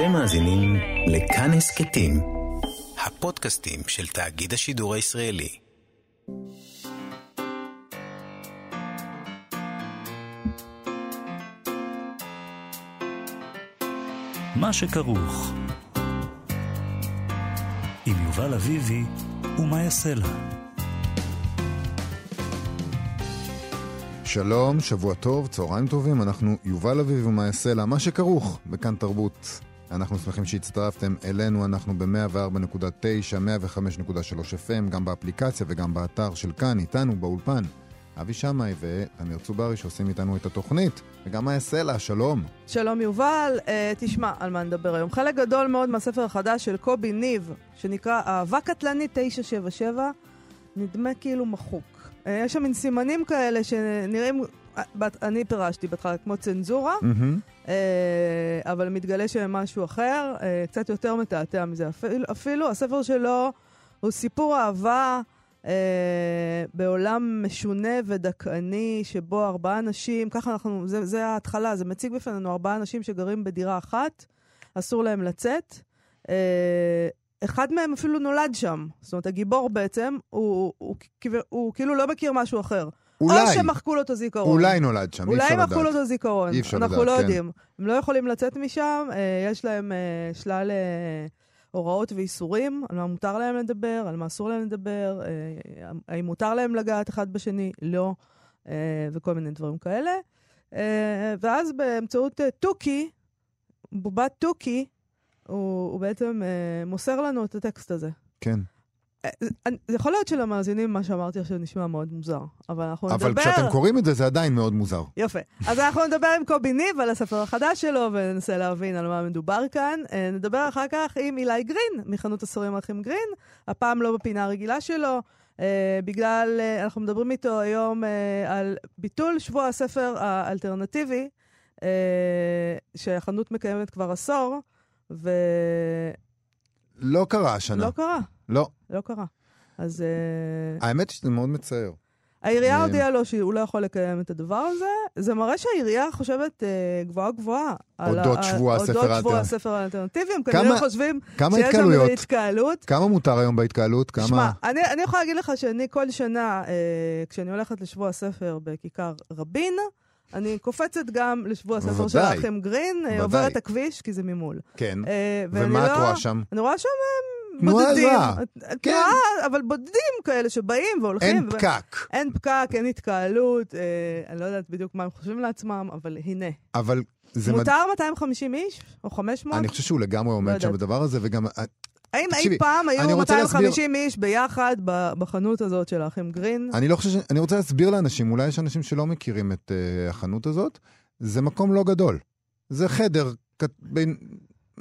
אתם מאזינים לכאן הסכתים, הפודקאסטים של תאגיד השידור הישראלי. מה שכרוך עם יובל אביבי ומה יעשה לה. שלום, שבוע טוב, צהריים טובים, אנחנו יובל אביב ומה יעשה לה, מה שכרוך בכאן תרבות. אנחנו שמחים שהצטרפתם אלינו, אנחנו ב-104.9, 105.3 FM, גם באפליקציה וגם באתר של כאן, איתנו באולפן. אבי שמאי ואמיר צוברי שעושים איתנו את התוכנית, וגם מה יעשה לה, שלום. שלום יובל, uh, תשמע על מה נדבר היום. חלק גדול מאוד מהספר החדש של קובי ניב, שנקרא אהבה קטלנית 977, נדמה כאילו מחוק. Uh, יש שם מין סימנים כאלה שנראים, uh, אני פירשתי בהתחלה כמו צנזורה, Mm-hmm. Uh, אבל מתגלה שהם משהו אחר, uh, קצת יותר מתעתע מזה. אפילו, אפילו הספר שלו הוא סיפור אהבה. Uh, בעולם משונה ודכאני, שבו ארבעה אנשים, ככה אנחנו, זה, זה ההתחלה, זה מציג בפנינו ארבעה אנשים שגרים בדירה אחת, אסור להם לצאת. אחד מהם אפילו נולד שם. זאת אומרת, הגיבור בעצם, הוא, הוא, הוא, הוא כאילו לא מכיר משהו אחר. אולי, או שמחקו לו את הזיכרון. אולי נולד שם, אי אפשר אולי לדעת. מחקו לו את הזיכרון. אי אפשר אנחנו לדעת, לא כן. יודעים. הם לא יכולים לצאת משם, אה, יש להם אה, שלל אה, הוראות ואיסורים, על מה מותר להם לדבר, על מה אסור להם לדבר, האם מותר להם לגעת אחד בשני, לא, וכל מיני דברים כאלה. ואז באמצעות תוכי, בובת תוכי, הוא, הוא בעצם מוסר לנו את הטקסט הזה. כן. אה, זה יכול להיות שלמאזינים מה שאמרתי עכשיו נשמע מאוד מוזר, אבל אנחנו נדבר... אבל כשאתם קוראים את זה, זה עדיין מאוד מוזר. יפה. אז אנחנו נדבר עם קובי ניב על הספר החדש שלו וננסה להבין על מה מדובר כאן. אה, נדבר אחר כך עם אילי גרין, מחנות הספרים האחים גרין, הפעם לא בפינה הרגילה שלו, אה, בגלל, אה, אנחנו מדברים איתו היום אה, על ביטול שבוע הספר האלטרנטיבי, אה, שהחנות מקיימת כבר עשור, ולא לא קרה השנה. קרה, לא. לא קרה. אז אה, האמת שזה מאוד מצער. העירייה אה, הודיעה לו שהוא לא יכול לקיים את הדבר הזה. זה מראה שהעירייה חושבת אה, גבוהה גבוהה. אודות שבוע הספר האלטרנטיבי. הם כנראה חושבים שיש שם? התקהלות. כמה מותר היום בהתקהלות? כמה... שמע, אני, יכולה להגיד לך שאני כל שנה, כשאני הולכת לשבוע הספר בכיכר רבין, אני קופצת גם לשבוע הספר של. האחים גרין. עוברת הכביש, כי זה ממול. כן. ומה את לא- רואה שם? אני רואה שם תנועה. עזה. אה, כן. תנועה, אבל בודדים כאלה שבאים והולכים. אין ו- פקק. אין פקק, אין התקהלות, אה, אני לא יודעת בדיוק מה הם חושבים לעצמם, אבל הנה. אבל זה... מד- מותר 250 איש? או 500? אני חושב שהוא לגמרי לא עומד שם יודעת. בדבר הזה, וגם... אה, האם תקשיבי, אי פעם היו רוצה 250 איש ביחד בחנות הזאת של האחים גרין? אני לא חושב ש... אני רוצה להסביר לאנשים, אולי יש אנשים שלא מכירים את uh, החנות הזאת, זה מקום לא גדול. זה חדר, בין...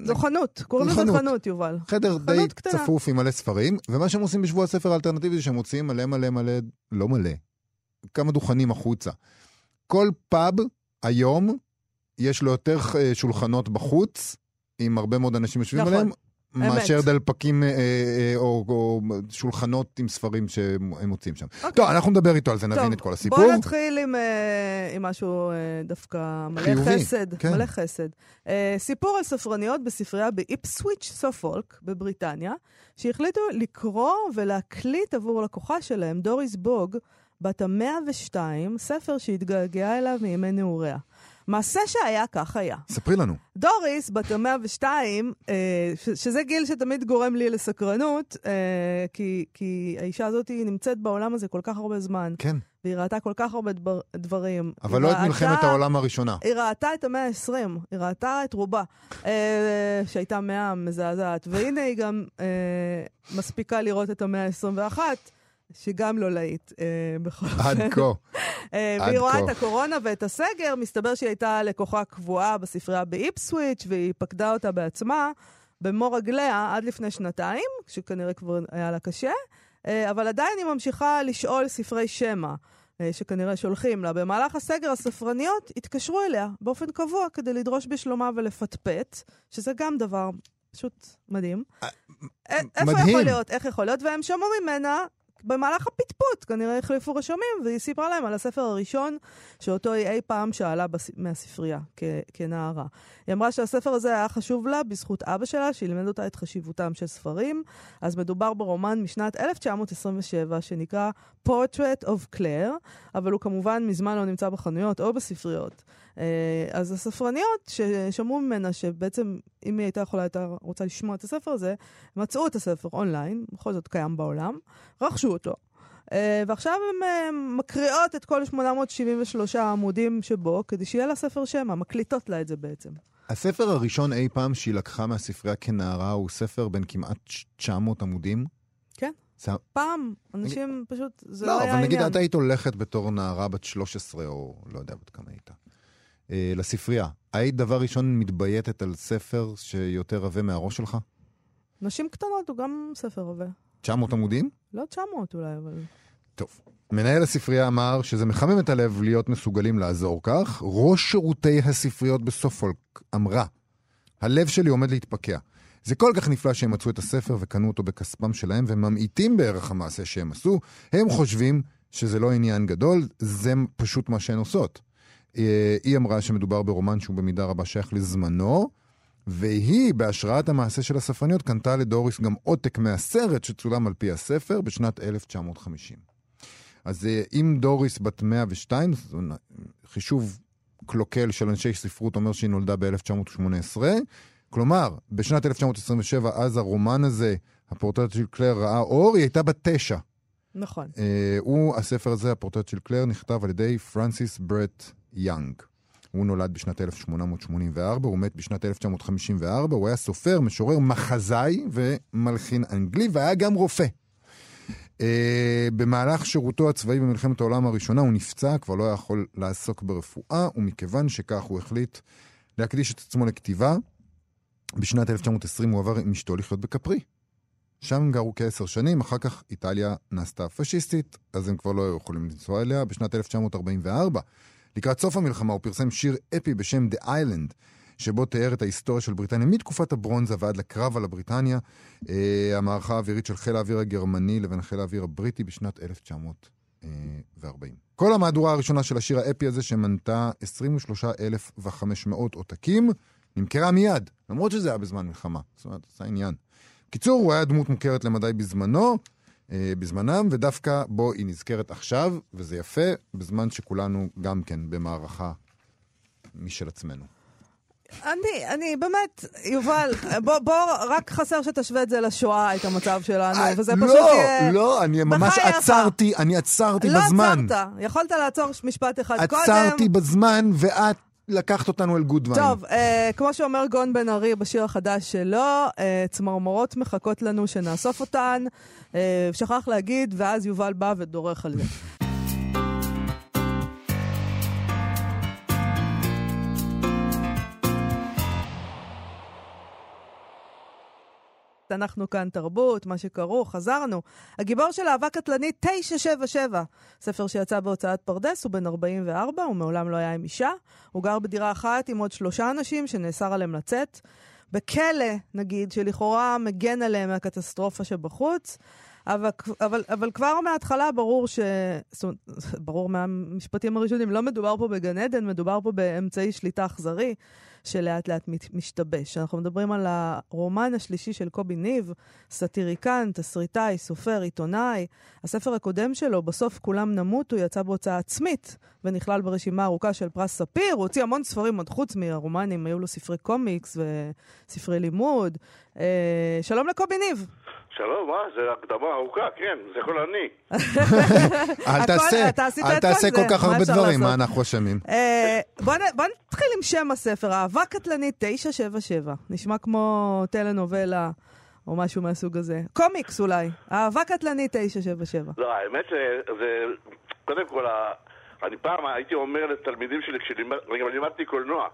זו חנות, קוראים לזה חנות. חנות, יובל. חדר די חנות קטנה. צפוף עם מלא ספרים, ומה שהם עושים בשבוע הספר האלטרנטיבי זה שהם מוציאים מלא מלא מלא, לא מלא, כמה דוכנים החוצה. כל פאב היום יש לו יותר אה, שולחנות בחוץ, עם הרבה מאוד אנשים יושבים נכון. עליהם. מאשר דלפקים אה, אה, או, או שולחנות עם ספרים שהם מוצאים שם. אוקיי. טוב, אנחנו נדבר איתו על זה, נבין טוב, את כל הסיפור. בואו נתחיל עם, אה, עם משהו אה, דווקא מלא חיובי, חסד. כן. מלא חסד. אה, סיפור על ספרניות בספרייה באיפסוויץ' סופולק בבריטניה, שהחליטו לקרוא ולהקליט עבור לקוחה שלהם, דוריס בוג, בת המאה ושתיים, ספר שהתגעגעה אליו מימי נעוריה. מעשה שהיה כך היה. ספרי לנו. דוריס, בת המאה ושתיים, אה, שזה גיל שתמיד גורם לי לסקרנות, אה, כי, כי האישה הזאת נמצאת בעולם הזה כל כך הרבה זמן, כן, והיא ראתה כל כך הרבה דבר, דברים. אבל לא את מלחמת ראתה- העולם הראשונה. היא ראתה את המאה ה-20, היא ראתה את רובה, אה, שהייתה מאה מזעזעת, והנה היא גם אה, מספיקה לראות את המאה ה-21, שגם לא להיט, אה, בכל עד אופן. כה. אה, והיא רואה. את הקורונה ואת הסגר, מסתבר שהיא הייתה לקוחה קבועה בספרייה באיפסוויץ', והיא פקדה אותה בעצמה במו רגליה עד לפני שנתיים, שכנראה כבר היה לה קשה, אה, אבל עדיין היא ממשיכה לשאול ספרי שמע. אה, שכנראה שולחים לה. במהלך הסגר הספרניות התקשרו אליה באופן קבוע כדי לדרוש בשלומה ולפטפט, שזה גם דבר פשוט מדהים. א- איפה מדהים. יכול להיות? איך יכול להיות? והם שמעו ממנה במהלך הפטפוט כנראה החליפו רשמים, והיא סיפרה להם על הספר הראשון שאותו היא אי פעם שאלה בס... מהספרייה כ... כנערה. היא אמרה שהספר הזה היה חשוב לה בזכות אבא שלה, שלימד אותה את חשיבותם של ספרים. אז מדובר ברומן משנת 1927 שנקרא Portrait of Claire, אבל הוא כמובן מזמן לא נמצא בחנויות או בספריות. אה, אז הספרניות ששמעו ממנה שבעצם אם היא הייתה יכולה, הייתה רוצה לשמוע את הספר הזה, מצאו את הספר אונליין, בכל זאת קיים בעולם, רכשו אותו. Uh, ועכשיו הן uh, מקריאות את כל 873 העמודים שבו, כדי שיהיה לה ספר שמע, מקליטות לה את זה בעצם. הספר הראשון אי פעם שהיא לקחה מהספרייה כנערה הוא ספר בן כמעט 900 עמודים. כן. זה... פעם, אנשים נגיד... פשוט, זה לא, לא היה עניין. לא, אבל נגיד את היית הולכת בתור נערה בת 13, או לא יודע בת כמה הייתה, אה, לספרייה. היית דבר ראשון מתבייתת על ספר שיותר עבה מהראש שלך? נשים קטנות הוא גם ספר עבה. 900 עמודים? לא 900 אולי, אבל... טוב. מנהל הספרייה אמר שזה מחמם את הלב להיות מסוגלים לעזור כך. ראש שירותי הספריות בסופולק אמרה, הלב שלי עומד להתפקע. זה כל כך נפלא שהם מצאו את הספר וקנו אותו בכספם שלהם וממעיטים בערך המעשה שהם עשו. הם חושבים שזה לא עניין גדול, זה פשוט מה שהן עושות. אה, היא אמרה שמדובר ברומן שהוא במידה רבה שייך לזמנו, והיא, בהשראת המעשה של הספרניות, קנתה לדוריס גם עותק מהסרט שצולם על פי הספר בשנת 1950. אז אה, אם דוריס בת 102, חישוב קלוקל של אנשי ספרות אומר שהיא נולדה ב-1918, כלומר, בשנת 1927, אז הרומן הזה, הפורטרט של קלר ראה אור, היא הייתה בת תשע. נכון. אה, הוא, הספר הזה, הפורטרט של קלר, נכתב על ידי פרנסיס ברט יאנג. הוא נולד בשנת 1884, הוא מת בשנת 1954, הוא היה סופר, משורר, מחזאי ומלחין אנגלי, והיה גם רופא. Uh, במהלך שירותו הצבאי במלחמת העולם הראשונה הוא נפצע, כבר לא היה יכול לעסוק ברפואה, ומכיוון שכך הוא החליט להקדיש את עצמו לכתיבה. בשנת 1920 הוא עבר עם אשתו לחיות בכפרי. שם הם גרו כעשר שנים, אחר כך איטליה נעשתה פשיסטית, אז הם כבר לא היו יכולים לנסוע אליה. בשנת 1944, לקראת סוף המלחמה, הוא פרסם שיר אפי בשם The Island, שבו תיאר את ההיסטוריה של בריטניה מתקופת הברונזה ועד לקרב על הבריטניה, אה, המערכה האווירית של חיל האוויר הגרמני לבין חיל האוויר הבריטי בשנת 1940. כל המהדורה הראשונה של השיר האפי הזה, שמנתה 23,500 עותקים, נמכרה מיד, למרות שזה היה בזמן מלחמה. זאת אומרת, זה העניין. בקיצור, הוא היה דמות מוכרת למדי בזמנו, אה, בזמנם, ודווקא בו היא נזכרת עכשיו, וזה יפה, בזמן שכולנו גם כן במערכה משל עצמנו. אני, אני, באמת, יובל, בוא, בוא, רק חסר שתשווה את זה לשואה, את המצב שלנו, אה, וזה לא, פשוט יהיה... לא, לא, אני ממש בחייך. עצרתי, אני עצרתי לא בזמן. עצרת, יכולת לעצור משפט אחד קודם. עצרתי בזמן, ואת לקחת אותנו אל גודווין. טוב, אה, כמו שאומר גון בן ארי בשיר החדש שלו, אה, צמרמורות מחכות לנו שנאסוף אותן. אה, שכח להגיד, ואז יובל בא ודורך על זה. אנחנו כאן תרבות, מה שכרוך, חזרנו. הגיבור של אהבה קטלנית 977, ספר שיצא בהוצאת פרדס, הוא בן 44, הוא מעולם לא היה עם אישה. הוא גר בדירה אחת עם עוד שלושה אנשים שנאסר עליהם לצאת. בכלא, נגיד, שלכאורה מגן עליהם מהקטסטרופה שבחוץ. אבל, אבל, אבל כבר מההתחלה ברור ש... זאת אומרת, ברור מהמשפטים הראשונים, לא מדובר פה בגן עדן, מדובר פה באמצעי שליטה אכזרי. שלאט לאט משתבש. אנחנו מדברים על הרומן השלישי של קובי ניב, סאטיריקן, תסריטאי, סופר, עיתונאי. הספר הקודם שלו, בסוף כולם ימותו, יצא בהוצאה עצמית, ונכלל ברשימה ארוכה של פרס ספיר. הוא הוציא המון ספרים עוד חוץ מהרומנים, היו לו ספרי קומיקס וספרי לימוד. אה, שלום לקובי ניב. שלום, אה? זו הקדמה ארוכה, כן, זה יכול אני. אל תעשה, אל תעשה כל כך הרבה דברים, מה אנחנו אשמים? אה, בוא נתחיל עם שם הספר, אהבה קטלנית 977. נשמע כמו טלנובלה. או משהו מהסוג הזה. קומיקס אולי, אהבה קטלנית 977. לא, האמת שזה, קודם כל, אני פעם הייתי אומר לתלמידים שלי, כשלימדתי קולנוע,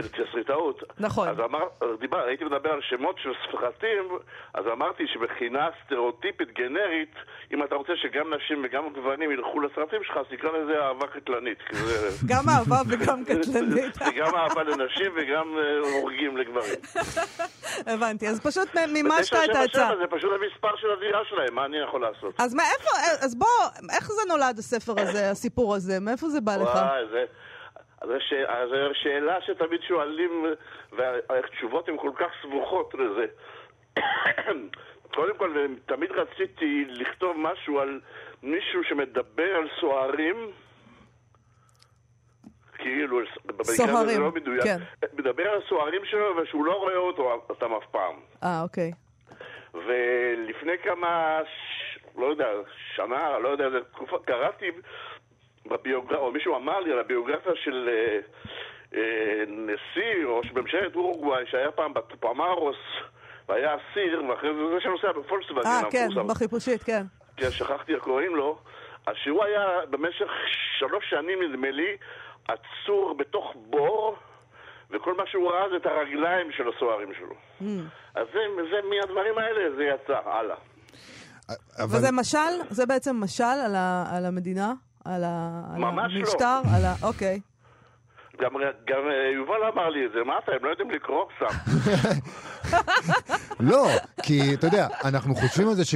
תסריטאות. נכון. אז אמר, דיבר, הייתי מדבר על שמות של סרטים, אז אמרתי שבחינה סטריאוטיפית גנרית, אם אתה רוצה שגם נשים וגם גברים ילכו לסרטים שלך, אז תקרא לזה אהבה קטלנית. גם אהבה וגם קטלנית. זה גם אהבה לנשים וגם אה, הורגים לגברים. הבנתי, אז פשוט מימשת את 977 העצה. זה פשוט המספר של הדירה שלהם, מה אני יכול לעשות? אז מאיפה, אז בוא, איך זה נולד הספר הזה, הסיפור הזה? מאיפה זה בא לך? וואי, זה... זו ש... זו שאלה שתמיד שואלים, והתשובות הן כל כך סבוכות לזה. קודם כל, תמיד רציתי לכתוב משהו על מישהו שמדבר על סוהרים, כאילו, זה סוהרים, לא מדויק, כן. מדבר על הסוהרים שלו ושהוא לא רואה אותו, אותם אף פעם. אה, אוקיי. ולפני כמה, ש... לא יודע, שנה, לא יודע, תקופה, קראתי בביוגרפיה, או מישהו אמר לי על הביוגרפיה של אה, אה, נשיא ראש ממשלת אורוגוואי שהיה פעם בפמרוס והיה אסיר, ואחרי זה זה שנוסע בפולקסווגן אה, כן. בחיפושית, כן. כן, שכחתי איך קוראים לו, אז שהוא היה במשך שלוש שנים, נדמה לי, עצור בתוך בור, וכל מה שהוא ראה זה את הרגליים של הסוהרים שלו. Mm. אז זה, זה מהדברים האלה, זה יצא, הלאה. אבל וזה משל? זה בעצם משל על ה- על המדינה? על ה- על ממש לא. המשטר? על ה... אוקיי. גם, גם אה, יובל אמר לי את זה, מה אתה, הם לא יודעים לקרוא סתם. לא, כי אתה יודע, אנחנו חושבים על זה ש...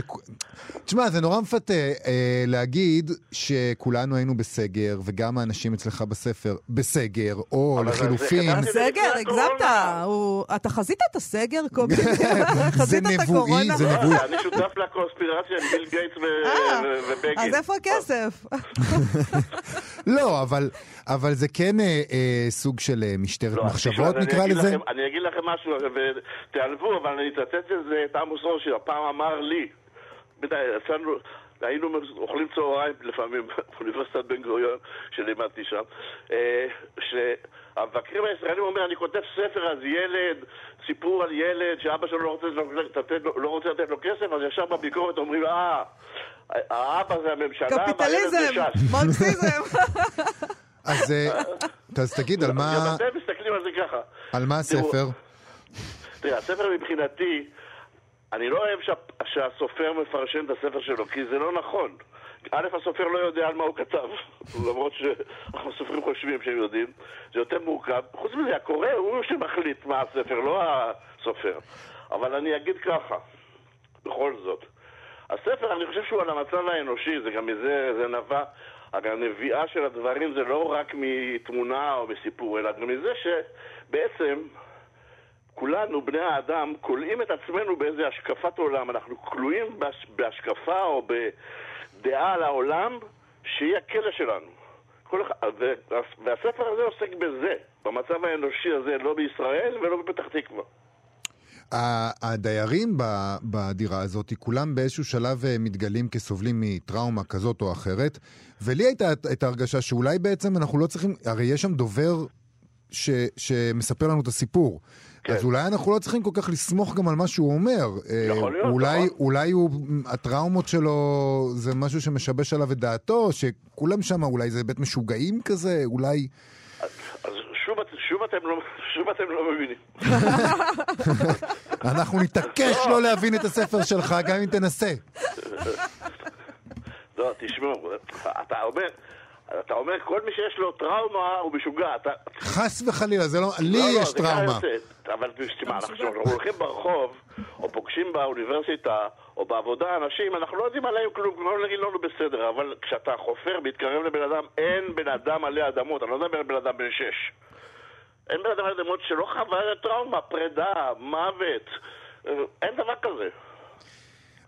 תשמע, זה נורא מפתה אה, להגיד שכולנו היינו בסגר, וגם האנשים אצלך בספר בסגר, או לחילופין, לפני הגזמת. אתה חזית את הסגר, קובי? זה חזית את נבואי, הקורונה? זה נבואי. לא, אני שותף לקונספירציה עם ביל גייטס אה, ובגין. אז איפה הכסף? לא, אבל, אבל זה כן אה, אה, סוג של אה, משטרת לא, מחשבות, תשמע, נקרא לזה. לכם- אני אגיד לכם משהו, ותיעלבו, אבל אני אצטט את זה, את עמוס רושי, הפעם אמר לי, בדי, יצאנו, היינו אוכלים צהריים לפעמים באוניברסיטת בן גוריון, שלימדתי שם, אה, שהמבקרים הישראלים אומרים, אני כותב ספר אז ילד, סיפור על ילד שאבא שלו לא רוצה לתת לו- לא רוצה לתת לו כסף, אז ישר בביקורת אומרים, אה, האבא זה הממשלה, והילד זה קפיטליזם, ש"ס. מרקסיזם. אז, אה, אז תגיד, על מה, גם אתם מסתכלים על זה ככה. על מה הספר? תראה, הספר מבחינתי, אני לא אוהב שה, שהסופר מפרשן את הספר שלו, כי זה לא נכון. א', הסופר לא יודע על מה הוא כתב, למרות שהסופרים חושבים שהם יודעים, זה יותר מורכב. חוץ מזה, הקורא הוא שמחליט מה הספר, לא הסופר. אבל אני אגיד ככה, בכל זאת. הספר, אני חושב שהוא על המצב האנושי, זה גם מזה, זה נבע, הרי הנביאה של הדברים זה לא רק מתמונה או מסיפור, אלא גם מזה שבעצם כולנו, בני האדם, כולאים את עצמנו באיזה השקפת עולם. אנחנו כלואים בהש... בהשקפה או בדעה על העולם שהיא הכלא שלנו. כל. ו... והספר הזה עוסק בזה, במצב האנושי הזה, לא בישראל ולא בפתח תקווה. הדיירים בדירה הזאת, כולם באיזשהו שלב אה, מתגלים כסובלים מטראומה כזאת או אחרת, ולי הייתה את- את ההרגשה שאולי בעצם אנחנו לא צריכים, הרי יש שם דובר ש, שמספר לנו את הסיפור. כן. אז אולי אנחנו לא צריכים כל כך לסמוך גם על מה שהוא אומר. אה, יכול להיות, אולי, נכון. אולי הוא, הטראומות שלו זה משהו שמשבש עליו את דעתו, שכולם שם, אולי זה בית משוגעים כזה, אולי... שוב, את- שוב, אתם לא, שוב אתם לא מבינים. אנחנו נתעקש לא להבין את הספר שלך, גם אם תנסה. לא, תשמעו, אתה אומר, אתה אומר, כל מי שיש לו טראומה הוא משוגע. אתה, חס וחלילה, זה לא... לי לא, לא, יש זה ככה טראומה. יוצא. אבל תשמע, אנחנו הולכים ברחוב, או פוגשים באוניברסיטה, או בעבודה אנשים, אנחנו לא יודעים עליהם כלום, לא נגיד לנו בסדר, אבל כשאתה חופר, מתקרב לבן אדם, אין בן אדם עלי אדמות, אני לא מדבר על בן אדם בן שש. אין בן אדם עלי אדמות שלא חווה טראומה, פרידה, מוות, אה, אין דבר כזה.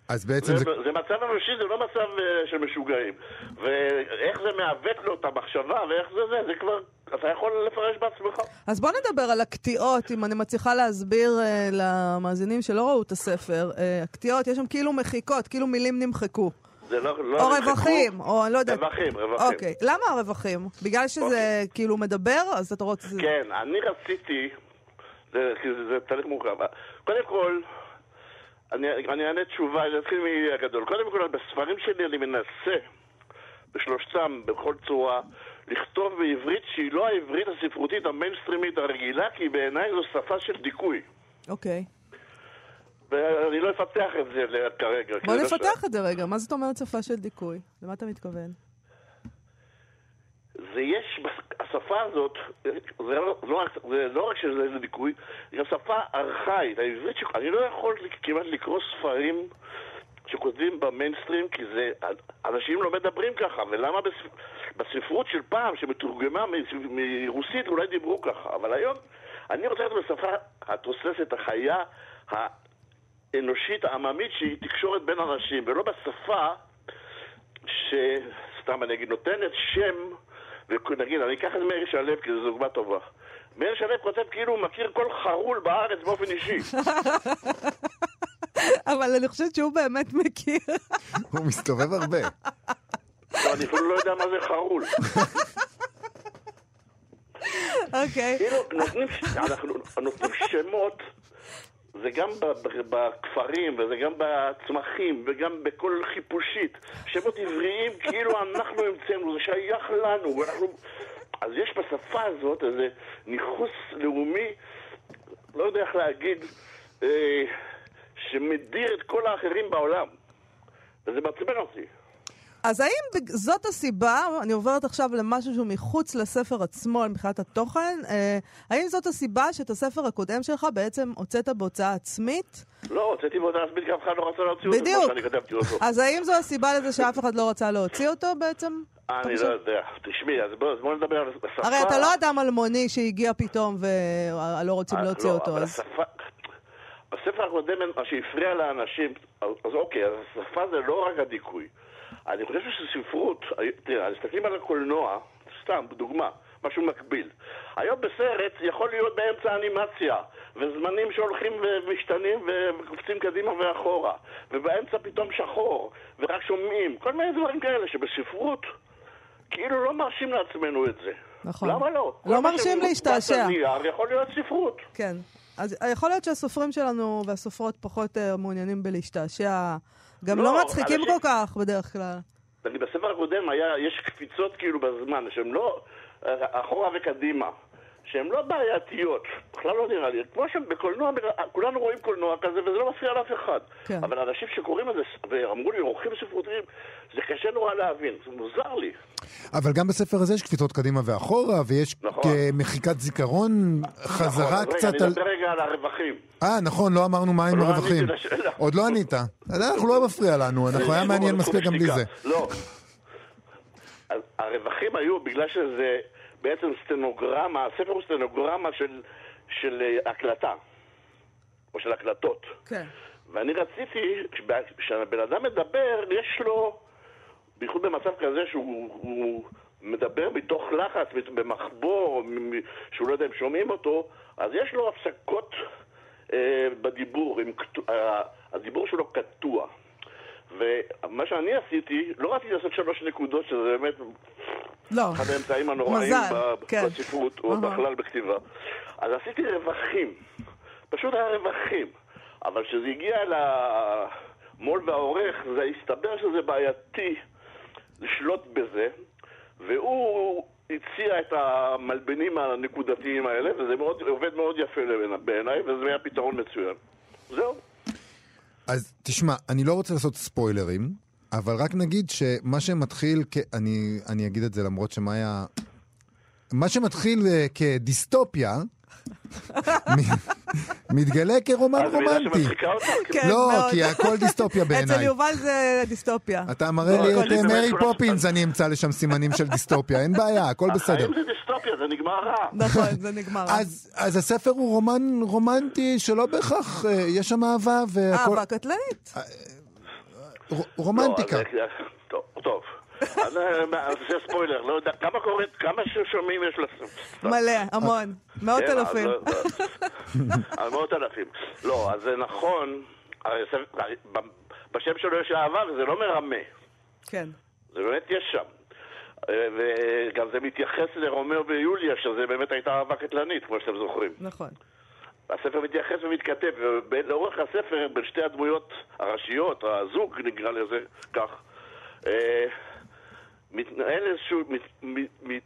אז בעצם זה, זה... זה מצב אנושי, זה לא מצב אה, של משוגעים. ואיך זה מעוות לו את המחשבה, ואיך זה זה, זה כבר, אתה יכול לפרש בעצמך. אז בוא נדבר על הקטיעות, אם אני מצליחה להסביר uh, למאזינים שלא ראו את הספר. Uh, הקטיעות, יש שם כאילו מחיקות, כאילו מילים נמחקו. זה לא, לא או. רווחים, או אני לא יודעת. רווחים, רווחים. אוקיי, למה הרווחים? בגלל שזה כאילו מדבר, אז אתה רוצה... כן, אני רציתי, זה, זה, זה תהליך מורכב. קודם כל, אני, אני אענה תשובה, אני אתחיל מהגדול. קודם כל, בספרים שלי אני מנסה, בשלושתם, בכל צורה, לכתוב בעברית שהיא לא העברית הספרותית המיינסטרימית הרגילה, כי בעיניי זו שפה של דיכוי. אוקיי. ואני לא אפתח את זה כרגע. בוא זה נפתח את זה רגע. מה זאת אומרת שפה של דיכוי? למה אתה מתכוון? זה יש, השפה הזאת, זה לא, לא, זה לא רק שזה איזה דיכוי, היא גם שפה ארכאית. העברית, ש... אני לא יכול כמעט לקרוא ספרים שכותבים במיינסטרים, כי זה, אנשים לא מדברים ככה, ולמה בספ... בספרות של פעם, שמתורגמה מרוסית, אולי דיברו ככה, אבל היום אני רוצה לדעת בשפה התוססת, החיה, האנושית, העממית, שהיא תקשורת בין אנשים, ולא בשפה שסתם אני אגיד, נותנת שם, ונגיד, אני אקח את מאיר שלו כי זו דוגמה טובה. מאיר שלו כותב כאילו הוא מכיר כל חרול בארץ באופן אישי. אבל אני חושבת שהוא באמת מכיר. הוא מסתובב הרבה. לא, אני אפילו לא יודע מה זה חרול. אוקיי. כאילו, נותנים שמות, זה גם בכפרים, וזה גם בצמחים, וגם בכל חיפושית. שמות עבריים כאילו אנחנו המצאנו, זה שייך לנו, ואנחנו... אז יש בשפה הזאת איזה ניכוס לאומי, לא יודע איך להגיד, אה, שמדיר את כל האחרים בעולם. וזה מעצבן אותי. אז האם זאת הסיבה, אני עוברת עכשיו למשהו שהוא מחוץ לספר עצמו, מבחינת התוכן, אה, האם זאת הסיבה שאת הספר הקודם שלך בעצם הוצאת בהוצאה עצמית? לא, הוצאתי באותה עצמית, כי אף אחד לא רצה להוציא אותו, בדיוק. כמו שאני כתבתי אותו. אז האם זו הסיבה לזה שאף אחד לא רצה להוציא אותו בעצם? אני לא יודע. תשמעי, אז בואו בוא נדבר על השפה. הרי אתה לא אדם אלמוני שהגיע פתאום ולא רוצים אז להוציא לא, אותו, אבל אז... השפה... בספר הקודם, מה שהפריע לאנשים, אז אוקיי, אז השפה זה לא רק הדיכוי. אני חושב שספרות, תראה, מסתכלים על הקולנוע, סתם, דוגמה, משהו מקביל. היום בסרט יכול להיות באמצע אנימציה, וזמנים שהולכים ומשתנים וקופצים קדימה ואחורה, ובאמצע פתאום שחור, ורק שומעים, כל מיני דברים כאלה שבספרות כאילו לא מרשים לעצמנו את זה. נכון. למה לא? לא מרשים להשתעשע. נייר יכול להיות ספרות. כן. אז יכול להיות שהסופרים שלנו והסופרות פחות אה, מעוניינים בלהשתעשע. גם לא, לא מצחיקים אנשים- כל כך בדרך כלל. אני בספר הקודם היה, יש קפיצות כאילו בזמן, שהן לא אחורה וקדימה, שהן לא בעייתיות, בכלל לא נראה לי. כמו שבקולנוע, כולנו רואים קולנוע כזה וזה לא מפריע לאף אחד. כן. אבל אנשים שקוראים את זה, ואמרו לי, עורכים ספרותיים, זה קשה נורא להבין, זה מוזר לי. אבל גם בספר הזה יש קפיצות קדימה ואחורה, ויש נכון. מחיקת זיכרון, חזרה נכון, רגע, קצת אני על... אדבר רגע על הרווחים. אה, נכון, לא אמרנו מה עם לא הרווחים. לשאלה. עוד לא ענית. אנחנו לא מפריע לנו, אנחנו היה מעניין מספיק גם בלי. זה. לא. הרווחים היו בגלל שזה בעצם סטנוגרמה, הספר הוא סטנוגרמה של, של אה, הקלטה, או של הקלטות. כן. ואני רציתי, כשהבן אדם מדבר, יש לו, בייחוד במצב כזה שהוא הוא מדבר מתוך לחץ, במחבור, שהוא לא יודע אם שומעים אותו, אז יש לו הפסקות אה, בדיבור, עם, אה, הדיבור שלו קטוע. ומה שאני עשיתי, לא רציתי לעשות שלוש נקודות, שזה באמת לא. אחד האמצעים הנוראים כן. בספרות, או. בכלל בכתיבה. אז עשיתי רווחים. פשוט היה רווחים. אבל כשזה הגיע למו"ל והעורך, זה הסתבר שזה בעייתי לשלוט בזה, והוא הציע את המלבנים הנקודתיים האלה, וזה מאוד, עובד מאוד יפה בעיניי, וזה היה פתרון מצוין. זהו. אז תשמע, אני לא רוצה לעשות ספוילרים, אבל רק נגיד שמה שמתחיל, כ... אני, אני אגיד את זה למרות שמאיה... מה שמתחיל אה, כדיסטופיה, מתגלה כרומן רומנטי. כן, לא. כי הכל דיסטופיה אצל בעיניי. יובל זה דיסטופיה. אתה מראה לא, לי את מרי פופינס, אני אמצא לשם סימנים של דיסטופיה, אין בעיה, הכל בסדר. זה נגמר רע. נכון, זה נגמר. אז, אז הספר הוא רומן רומנטי שלא בהכרח, אה, יש שם אהבה והכל... אהבה קטלנית. ר- רומנטיקה. לא, טוב, אה, זה ספוילר, לא יודע, כמה קוראים, כמה ששומעים יש לספר? מלא, המון. מאות כן, אלפים. מאות אלפים. לא, אז זה נכון, בשם שלו יש אהבה וזה לא מרמה, כן. זה באמת יש שם. וגם זה מתייחס לרומאו ויוליה, שזה באמת הייתה אהבה קטלנית, כמו שאתם זוכרים. נכון. הספר מתייחס ומתכתב, ולאורך הספר, בין שתי הדמויות הראשיות, הזוג נקרא לזה כך, אה, מתנהל איזשהו, מת, מת, מת,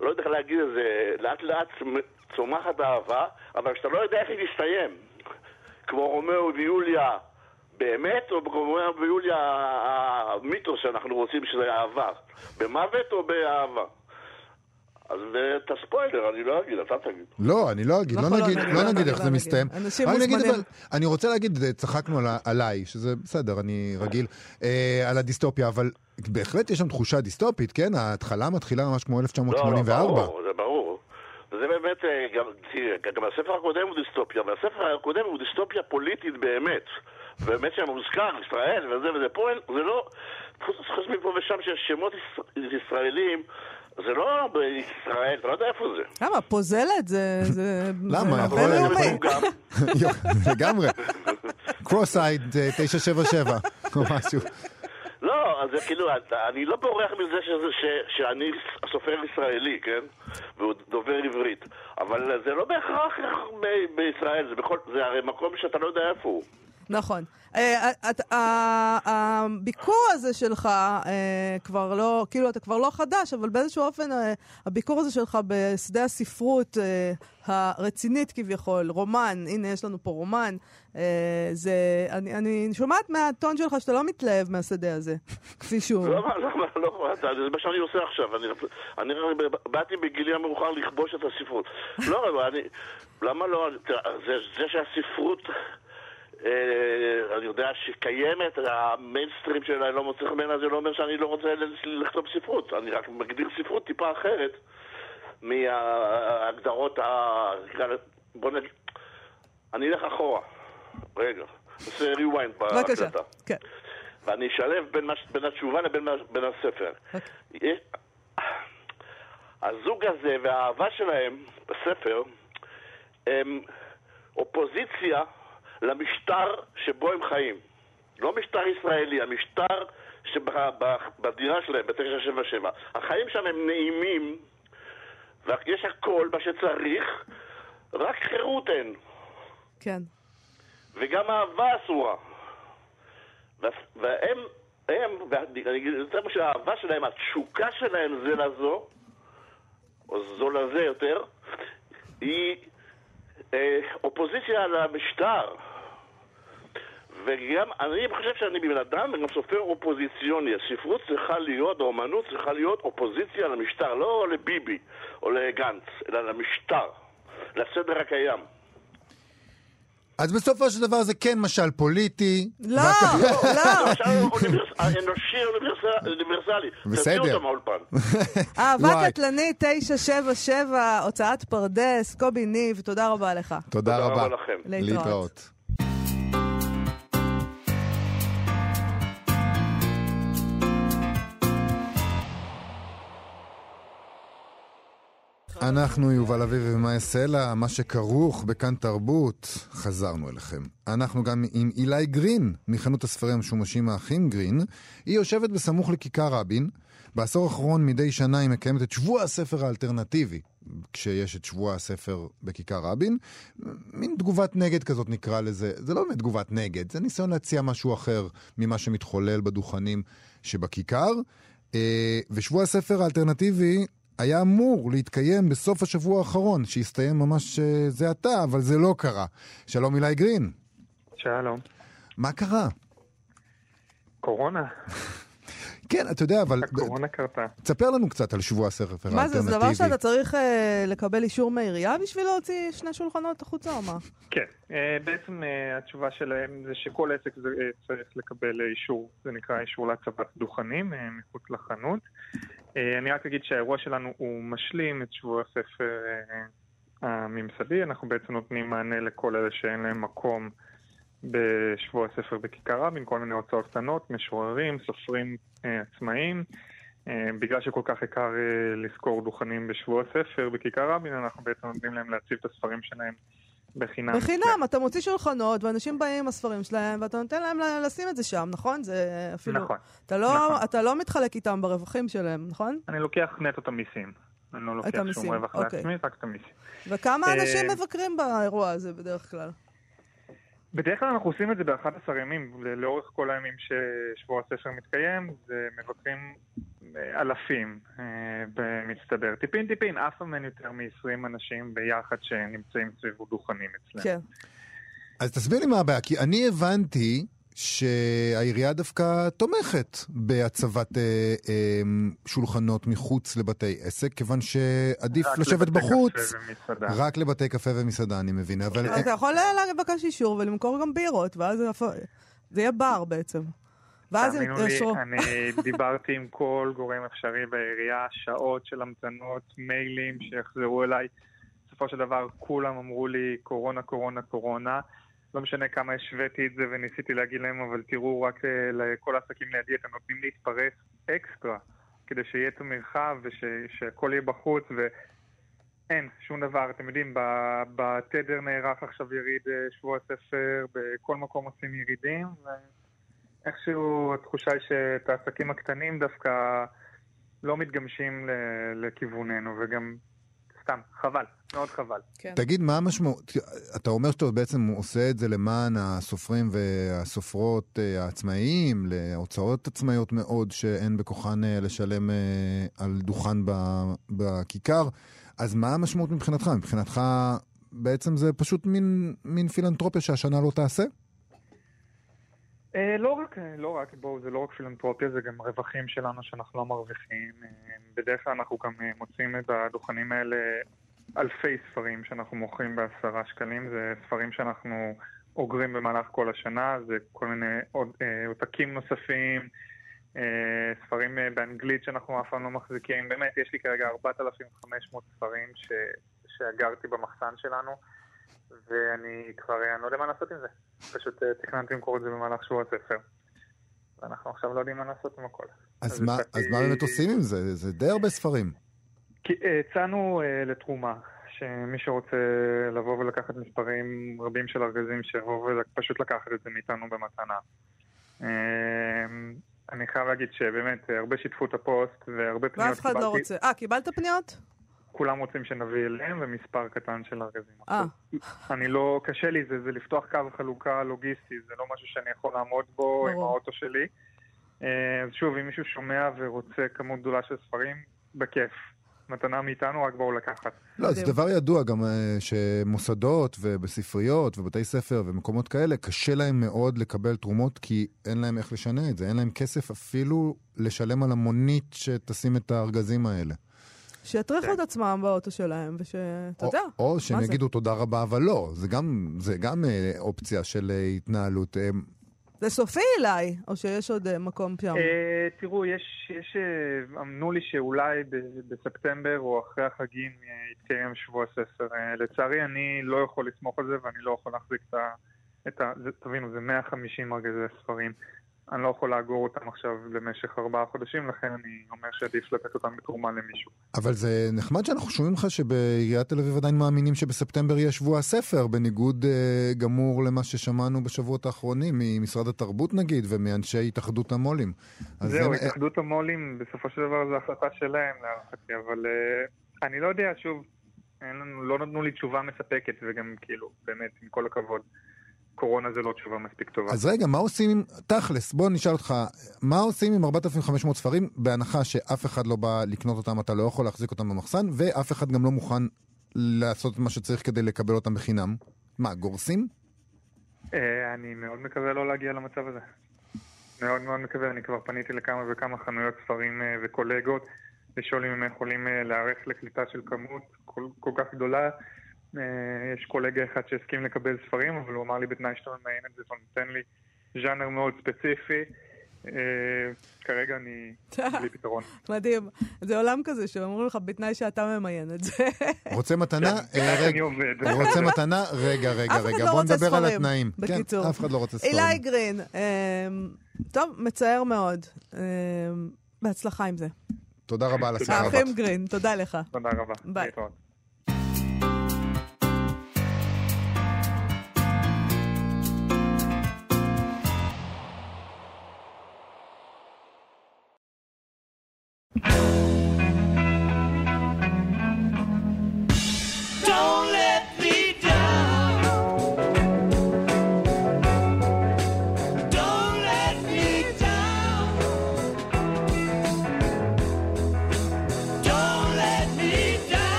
לא יודע איך להגיד את זה, לאט לאט צומחת אהבה, אבל כשאתה לא יודע איך היא תסתיים, כמו רומאו ויוליה באמת, או ויוליה המיתוס שאנחנו רוצים שזה אהבה, במוות או באהבה? אז את הספוילר, אני לא אגיד, אתה תגיד. לא, אני לא אגיד, לא נכון, לא נגיד, לא לא נגיד איך לא זה נגיד. מסתיים. אנשים מוזמנים. אבל, אני רוצה להגיד, צחקנו עליי, שזה בסדר, אני רגיל, אה, על הדיסטופיה, אבל בהחלט יש שם תחושה דיסטופית, כן? ההתחלה מתחילה ממש כמו לא, לא, 1984. ברור, זה ברור. וזה באמת, אה, גם הספר הקודם הוא דיסטופיה, והספר הקודם הוא דיסטופיה פוליטית באמת. באמת שם מוזכר, ישראל וזה וזה. פה אין, זה לא, חוץ מפה ושם שיש שמות יש- ישראלים, זה לא בישראל, אתה לא יודע איפה זה. למה? פוזלת זה... זה- למה? בינלאומי. לגמרי. קרוס-אייד 977, או משהו. לא, אז זה כאילו, אני לא בורח מזה שזה, ש, שאני סופר ישראלי, כן? והוא דובר עברית. אבל זה לא בהכרח ב- בישראל, זה, בכל, זה הרי מקום שאתה לא יודע איפה הוא. נכון. אה, את- ה- הביקור הזה שלך אה, כבר לא, כאילו אתה כבר לא חדש, אבל באיזשהו אופן אה, הביקור הזה שלך בשדה הספרות אה, הרצינית כביכול, רומן, הנה יש לנו פה רומן, אה, זה, אני, שומעת מהטון שלך שאתה לא מתלהב מהשדה הזה, כפי שהוא. למה, למה, לא, אתה- זה מה שאני עושה עכשיו. אני, באתי בגילי המאוחר לכבוש את הספרות. לא, אבל אני, למה לא, זה, שהספרות, אה, אני יודע שקיימת, המיינסטרים שלה לא מוצא בעיניי, זה לא אומר שאני לא רוצה לכתוב ספרות. אני רק מגדיר ספרות טיפה אחרת מההגדרות בוא נגיד, אני אלך אחורה. רגע, נעשה rewind. בהקלטה. כן. ואני אשלב בין, מש... בין התשובה לבין בין הספר. אוקיי. יש... הזוג הזה והאהבה שלהם בספר הם אופוזיציה למשטר שבו הם חיים. לא משטר ישראלי, המשטר שבדירה שלהם, ב-977. החיים שם הם נעימים, ויש הכל, מה שצריך, רק חירות אין. כן. וגם אהבה אסורה. וה- והם, הם, אני אגיד יותר מה שהאהבה שלהם, התשוקה שלהם זה לזו, או זו לזה יותר, היא אופוזיציה למשטר. וגם, אני חושב שאני בן אדם וגם סופר אופוזיציוני. הספרות צריכה להיות, האומנות צריכה להיות אופוזיציה למשטר, לא לביבי או לגנץ, אלא למשטר, לסדר הקיים. אז בסופו של דבר זה כן משל פוליטי. לא, לא. עכשיו אוניברס- אנושי אוניברס- אוניברסלי. בסדר. אהבה. קטלנית 977, הוצאת פרדס, קובי ניב, תודה רבה לך. תודה תודה רבה. רבה לכם. להתראות. אנחנו יובל אביב ומאי סלע, מה שכרוך בכאן תרבות, חזרנו אליכם. אנחנו גם עם אילי גרין, מחנות הספרים המשומשים האחים גרין. היא יושבת בסמוך לכיכר רבין. בעשור האחרון מדי שנה היא מקיימת את שבוע הספר האלטרנטיבי, כשיש את שבוע הספר בכיכר רבין. מין תגובת נגד כזאת נקרא לזה. זה לא באמת תגובת נגד, זה ניסיון להציע משהו אחר ממה שמתחולל בדוכנים שבכיכר. אה, ושבוע הספר האלטרנטיבי היה אמור להתקיים בסוף השבוע האחרון, שהסתיים ממש אה, זה עתה, אבל זה לא קרה. שלום אילי גרין, שלום. מה קרה? קורונה. כן, אתה יודע, אבל הקורונה קרתה. תספר לנו קצת על שבוע הספר האלטרנטיבי. מה זה, זה דבר שאתה צריך אה, לקבל אישור מהעירייה בשביל להוציא שני שולחנות החוצה או מה? כן. אה, בעצם אה, התשובה שלהם זה שכל עסק זה, אה, צריך לקבל אישור, זה נקרא אישור להצבת דוכנים אה, מחוץ לחנות. אה, אני רק אגיד שהאירוע שלנו הוא משלים את שבוע הספר אה, הממסדי. אנחנו בעצם נותנים מענה לכל אלה שאין להם מקום בשבוע הספר בכיכר רבין, כל מיני הוצאות קטנות, משוררים, סופרים אה, עצמאיים. אה, בגלל שכל כך יקר לשכור דוכנים בשבוע הספר בכיכר רבין, אנחנו בעצם נותנים להם להציב את הספרים שלהם בחינם. בחינם, אתה מוציא שולחנות, ואנשים באים עם הספרים שלהם, ואתה נותן להם לשים את זה שם, נכון? זה אפילו... נכון. אתה לא, נכון. אתה לא מתחלק איתם ברווחים שלהם, נכון? אני לוקח נטו את המיסים. אני לא לוקח שום רווח אוקיי. לעצמי, רק את המיסים. וכמה אה, אנשים מבקרים באירוע הזה בדרך כלל? בדרך כלל אנחנו עושים את זה ב-11 ימים, לאורך כל הימים ששבוע הספר מתקיים, זה מבקרים אה, אלפים אה, במצטבר. טיפין טיפין, אף פעם אין יותר מ-20 אנשים ביחד שנמצאים סביב דוכנים אצלנו. כן. אז תסביר לי מה הבעיה, כי אני הבנתי שהעירייה דווקא תומכת בהצבת אה, אה, שולחנות מחוץ לבתי עסק, כיוון שעדיף לשבת בחוץ. רק לבתי קפה ומסעדה, אני מבין. אבל... אתה יכול לבקש אישור ולמכור גם בירות, ואז זה יהיה בר בעצם. ואז הם יתקשרו. אני דיברתי עם כל גורם אפשרי בעירייה, שעות של המתנות, מיילים שיחזרו אליי. בסופו של דבר כולם אמרו לי קורונה, קורונה, קורונה. לא משנה כמה השוויתי את זה וניסיתי להגיד להם, אבל תראו, רק אה, לכל העסקים לידי אתם נותנים להתפרס אקסטרה, כדי שיהיה את המרחב ושהכול יהיה בחוץ, ואין, שום דבר. אתם יודעים, בתדר נערך עכשיו יריד אה, שבוע הספר, בכל מקום עושים ירידים, ואיכשהו התחושה היא שאת העסקים הקטנים דווקא לא מתגמשים לכיווננו, וגם סתם, חבל, מאוד חבל. כן. תגיד, מה המשמעות, אתה אומר שאתה בעצם עושה את זה למען הסופרים והסופרות אה, העצמאיים, להוצאות עצמאיות מאוד שאין בכוחן אה, לשלם אה, על דוכן בכיכר, אז מה המשמעות מבחינתך? מבחינתך בעצם זה פשוט מין, מין פילנטרופיה שהשנה לא תעשה? Uh, לא רק, לא רק, בואו, זה לא רק פילנטרופיה, זה גם רווחים שלנו שאנחנו לא מרוויחים. Uh, בדרך כלל אנחנו גם מוצאים את הדוכנים האלה אלפי ספרים שאנחנו מוכרים בעשרה שקלים. זה ספרים שאנחנו אוגרים במהלך כל השנה, זה כל מיני עוד, עותקים נוספים, ספרים באנגלית שאנחנו אף פעם לא מחזיקים. באמת, יש לי כרגע 4,500 ספרים ש, שאגרתי במחסן שלנו. ואני כבר, אני לא יודע מה לעשות עם זה. פשוט אה, תכננתי למכור את זה במהלך שבוע הספר. ואנחנו עכשיו לא יודעים מה לעשות עם הכל. אז, אז, מה, אז מה באמת עושים עם זה? זה די הרבה ספרים. אה, הצענו uh, לתרומה, שמי שרוצה לבוא ולקחת מספרים רבים של ארגזים, שיבוא ופשוט לקחת את זה מאיתנו במתנה. Uh, אני חייב להגיד שבאמת הרבה שיתפו את הפוסט והרבה פניות קיבלתי. ואף אחד לא רוצה. אה, קיבלת פניות? כולם רוצים שנביא אליהם ומספר קטן של ארגזים. אה. אני לא, קשה לי, זה, זה לפתוח קו חלוקה לוגיסטי, זה לא משהו שאני יכול לעמוד בו עם האוטו שלי. אה, אז שוב, אם מישהו שומע ורוצה כמות גדולה של ספרים, בכיף. מתנה מאיתנו, רק בואו לקחת. לא, זה דבר ידוע גם אה, שמוסדות ובספריות ובתי ספר ומקומות כאלה, קשה להם מאוד לקבל תרומות כי אין להם איך לשנה את זה. אין להם כסף אפילו לשלם על המונית שתשים את הארגזים האלה. שיטריחו כן. את עצמם באוטו שלהם, ושאתה יודע. או שהם יגידו תודה רבה, אבל לא. זה גם, זה גם אה, אופציה של אה, התנהלות. אה, זה סופי אליי, או שיש עוד אה, מקום שם? אה, תראו, יש, יש, אמנו לי שאולי בספטמבר או אחרי החגים יתקיים שבוע ספר. אה, לצערי, אני לא יכול לסמוך על זה, ואני לא יכול להחזיק את ה... את ה זה, תבינו, זה 150 ארגזי ספרים. אני לא יכול לאגור אותם עכשיו למשך ארבעה חודשים, לכן אני אומר שעדיף לתת אותם בתרומה למישהו. אבל זה נחמד שאנחנו שומעים לך שבעיריית תל אביב עדיין מאמינים שבספטמבר יהיה שבוע הספר, בניגוד uh, גמור למה ששמענו בשבועות האחרונים ממשרד התרבות נגיד, ומאנשי התאחדות המו"לים. זהו, זה... התאחדות המו"לים, בסופו של דבר זו החלטה שלהם להערכתי, אבל uh, אני לא יודע, שוב, לנו, לא נתנו לי תשובה מספקת, וגם כאילו, באמת, עם כל הכבוד. קורונה זה לא תשובה מספיק טובה. אז רגע, מה עושים עם... תכלס, בוא נשאל אותך, מה עושים עם 4,500 ספרים, בהנחה שאף אחד לא בא לקנות אותם, אתה לא יכול להחזיק אותם במחסן, ואף אחד גם לא מוכן לעשות את מה שצריך כדי לקבל אותם בחינם? מה, גורסים? אה, אני מאוד מקווה לא להגיע למצב הזה. מאוד מאוד מקווה, אני כבר פניתי לכמה וכמה חנויות ספרים אה, וקולגות, לשאול אם הם יכולים אה, להיערך לקליטה של כמות כל, כל כך גדולה. אה, יש קולגה אחד שהסכים לקבל ספרים, אבל הוא אמר לי בתנאי שאתה ממיין את זה והוא נותן לי ז'אנר מאוד ספציפי. אה, כרגע אני בלי פתרון. מדהים. זה עולם כזה שאומרים לך בתנאי שאתה ממיין את זה. רוצה מתנה? כן, אה, רוצה מתנה? רגע, רגע, רגע. לא בוא נדבר על התנאים. כן, בקיצור. אף אחד לא רוצה ספרים. אילי גרין, טוב, מצער מאוד. בהצלחה עם זה. תודה רבה על השיחה האחים גרין, תודה לך. תודה רבה. ביי.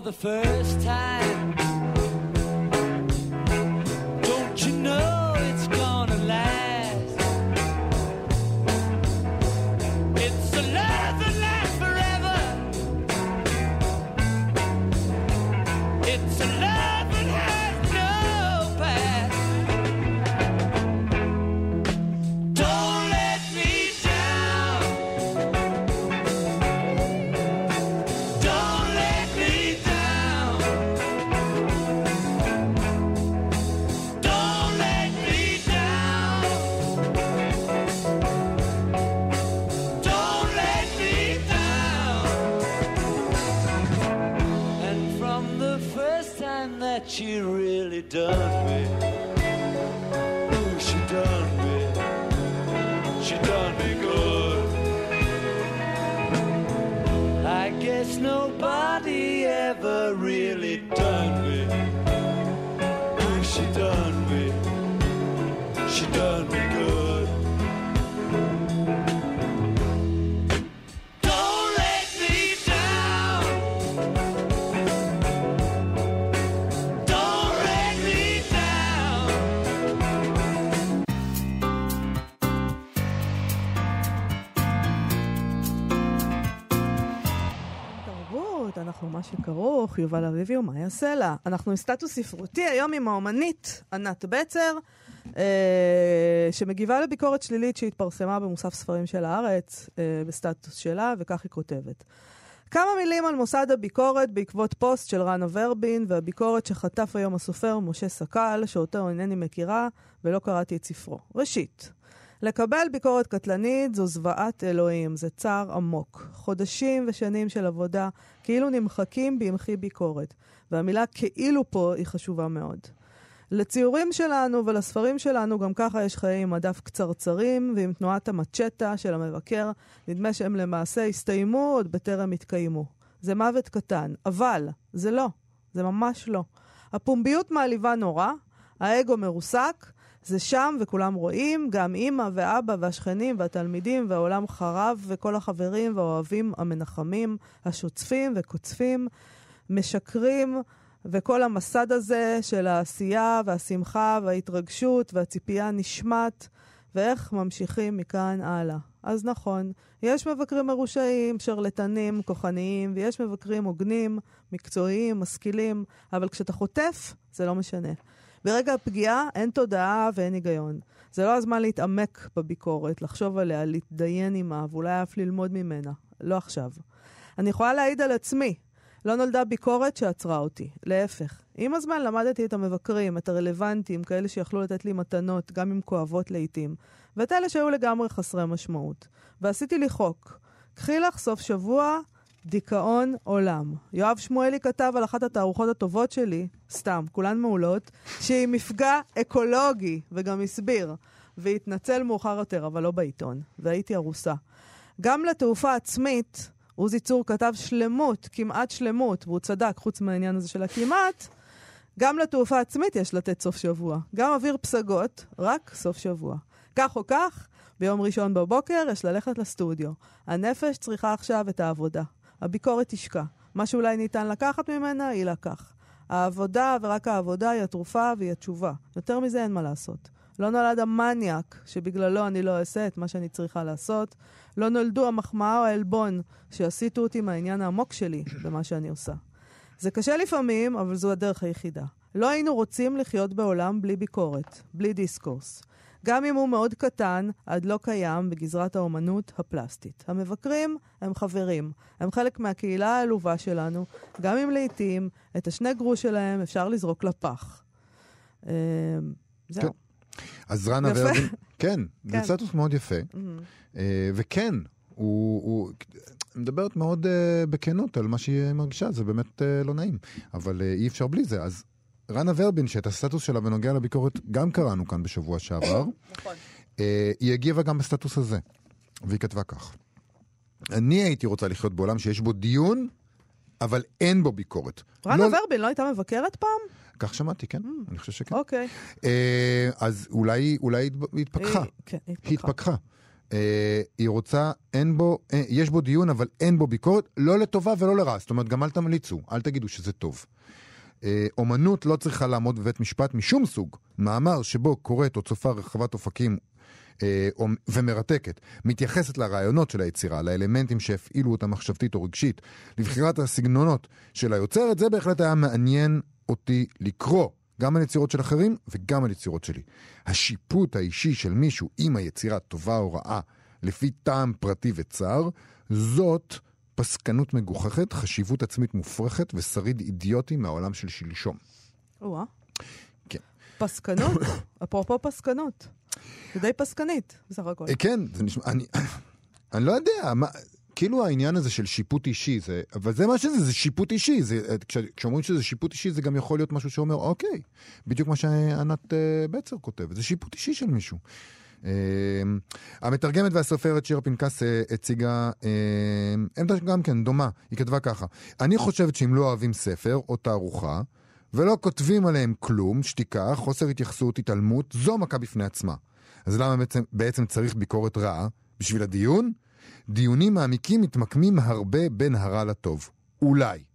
The first time. תרבות, אנחנו מה שכרוך, יובל אביבי ומה יעשה לה. אנחנו עם סטטוס ספרותי היום עם האומנית ענת בצר, אה, שמגיבה לביקורת שלילית שהתפרסמה במוסף ספרים של הארץ, אה, בסטטוס שלה, וכך היא כותבת. כמה מילים על מוסד הביקורת בעקבות פוסט של רנה ורבין, והביקורת שחטף היום הסופר משה סקל, שאותו אינני מכירה, ולא קראתי את ספרו. ראשית, לקבל ביקורת קטלנית זו זוועת אלוהים, זה צער עמוק. חודשים ושנים של עבודה כאילו נמחקים בימחי ביקורת, והמילה כאילו פה היא חשובה מאוד. לציורים שלנו ולספרים שלנו גם ככה יש חיי מדף קצרצרים, ועם תנועת המצ'טה של המבקר, נדמה שהם למעשה הסתיימו עוד בטרם התקיימו. זה מוות קטן, אבל זה לא, זה ממש לא. הפומביות מעליבה נורא, האגו מרוסק, זה שם וכולם רואים, גם אימא ואבא והשכנים והתלמידים והעולם חרב וכל החברים והאוהבים המנחמים, השוצפים וקוצפים, משקרים, וכל המסד הזה של העשייה והשמחה וההתרגשות והציפייה נשמט, ואיך ממשיכים מכאן הלאה. אז נכון, יש מבקרים מרושעים, שרלטנים, כוחניים, ויש מבקרים הוגנים, מקצועיים, משכילים, אבל כשאתה חוטף, זה לא משנה. ברגע הפגיעה אין תודעה ואין היגיון. זה לא הזמן להתעמק בביקורת, לחשוב עליה, להתדיין עימה, ואולי אף ללמוד ממנה. לא עכשיו. אני יכולה להעיד על עצמי. לא נולדה ביקורת שעצרה אותי. להפך. עם הזמן למדתי את המבקרים, את הרלוונטיים, כאלה שיכלו לתת לי מתנות, גם אם כואבות לעיתים, ואת אלה שהיו לגמרי חסרי משמעות. ועשיתי לי חוק. קחי לך סוף שבוע, דיכאון עולם. יואב שמואלי כתב על אחת התערוכות הטובות שלי, סתם, כולן מעולות, שהיא מפגע אקולוגי, וגם הסביר. והתנצל מאוחר יותר, אבל לא בעיתון. והייתי ארוסה. גם לתעופה עצמית, עוזי צור כתב שלמות, כמעט שלמות, והוא צדק, חוץ מהעניין הזה של הכמעט, גם לתעופה עצמית יש לתת סוף שבוע. גם אוויר פסגות, רק סוף שבוע. כך או כך, ביום ראשון בבוקר יש ללכת לסטודיו. הנפש צריכה עכשיו את העבודה. הביקורת תשקע. מה שאולי ניתן לקחת ממנה, יילקח. העבודה ורק העבודה היא התרופה והיא התשובה. יותר מזה אין מה לעשות. לא נולד המניאק שבגללו אני לא אעשה את מה שאני צריכה לעשות. לא נולדו המחמאה או העלבון שיסיטו אותי מהעניין העמוק שלי במה שאני עושה. זה קשה לפעמים, אבל זו הדרך היחידה. לא היינו רוצים לחיות בעולם בלי ביקורת, בלי דיסקורס. גם אם הוא מאוד קטן, עד לא קיים בגזרת האומנות הפלסטית. המבקרים הם חברים, הם חלק מהקהילה העלובה שלנו, גם אם לעיתים את השני גרוש שלהם אפשר לזרוק לפח. אה, זהו. כן. אז רנה. ורבין, כן, זה כן. סטטוס מאוד יפה. אה, וכן, הוא, מדברת מאוד אה, בכנות על מה שהיא מרגישה, זה באמת לא נעים. אבל אי אפשר בלי זה. אז רנה ורבין, שאת הסטטוס שלה בנוגע לביקורת גם קראנו כאן בשבוע שעבר, נכון. אה, היא הגיבה גם בסטטוס הזה, והיא כתבה כך: אני הייתי רוצה לחיות בעולם שיש בו דיון, אבל אין בו ביקורת. רנה לא- ורבין לא הייתה מבקרת פעם? כך שמעתי, כן, אני חושב שכן. אוקיי. אה, אז אולי אולי היא התפכחה. היא- כן, היא היא התפכחה. התפכחה. אה, היא רוצה, אין בו, אה, יש בו דיון, אבל אין בו ביקורת, לא לטובה ולא לרעה. זאת אומרת, גם אל תמליצו, אל תגידו שזה טוב. אה, אומנות לא צריכה לעמוד בבית משפט משום סוג. מאמר שבו קוראת או צופה רחבת אופקים אה, ומרתקת, מתייחסת לרעיונות של היצירה, לאלמנטים שהפעילו אותה מחשבתית או רגשית, לבחירת הסגנונות של היוצרת, זה בהחלט היה מעניין אותי לקרוא. גם על יצירות של אחרים וגם על יצירות שלי. השיפוט האישי של מישהו אם היצירה טובה או רעה לפי טעם פרטי וצר, זאת פסקנות מגוחכת, חשיבות עצמית מופרכת ושריד אידיוטי מהעולם של שלשום. או-אה. כן. פסקנות, אפרופו פסקנות. זה די פסקנית, בסך הכל. אה, כן, זה נשמע, אני, אני לא יודע, מה, כאילו העניין הזה של שיפוט אישי, זה, אבל זה מה שזה, זה שיפוט אישי. זה, כש, כשאומרים שזה שיפוט אישי, זה גם יכול להיות משהו שאומר, אוקיי, בדיוק מה שענת אה, בצר כותבת, זה שיפוט אישי של מישהו. אה, המתרגמת והסופרת שירה פנקס אה, הציגה אה, עמדה גם כן דומה, היא כתבה ככה: אני חושבת שאם לא אוהבים ספר או תערוכה, ולא כותבים עליהם כלום, שתיקה, חוסר התייחסות, התעלמות, זו מכה בפני עצמה. אז למה בעצם, בעצם צריך ביקורת רעה? בשביל הדיון? דיונים מעמיקים מתמקמים הרבה בין הרע לטוב. אולי.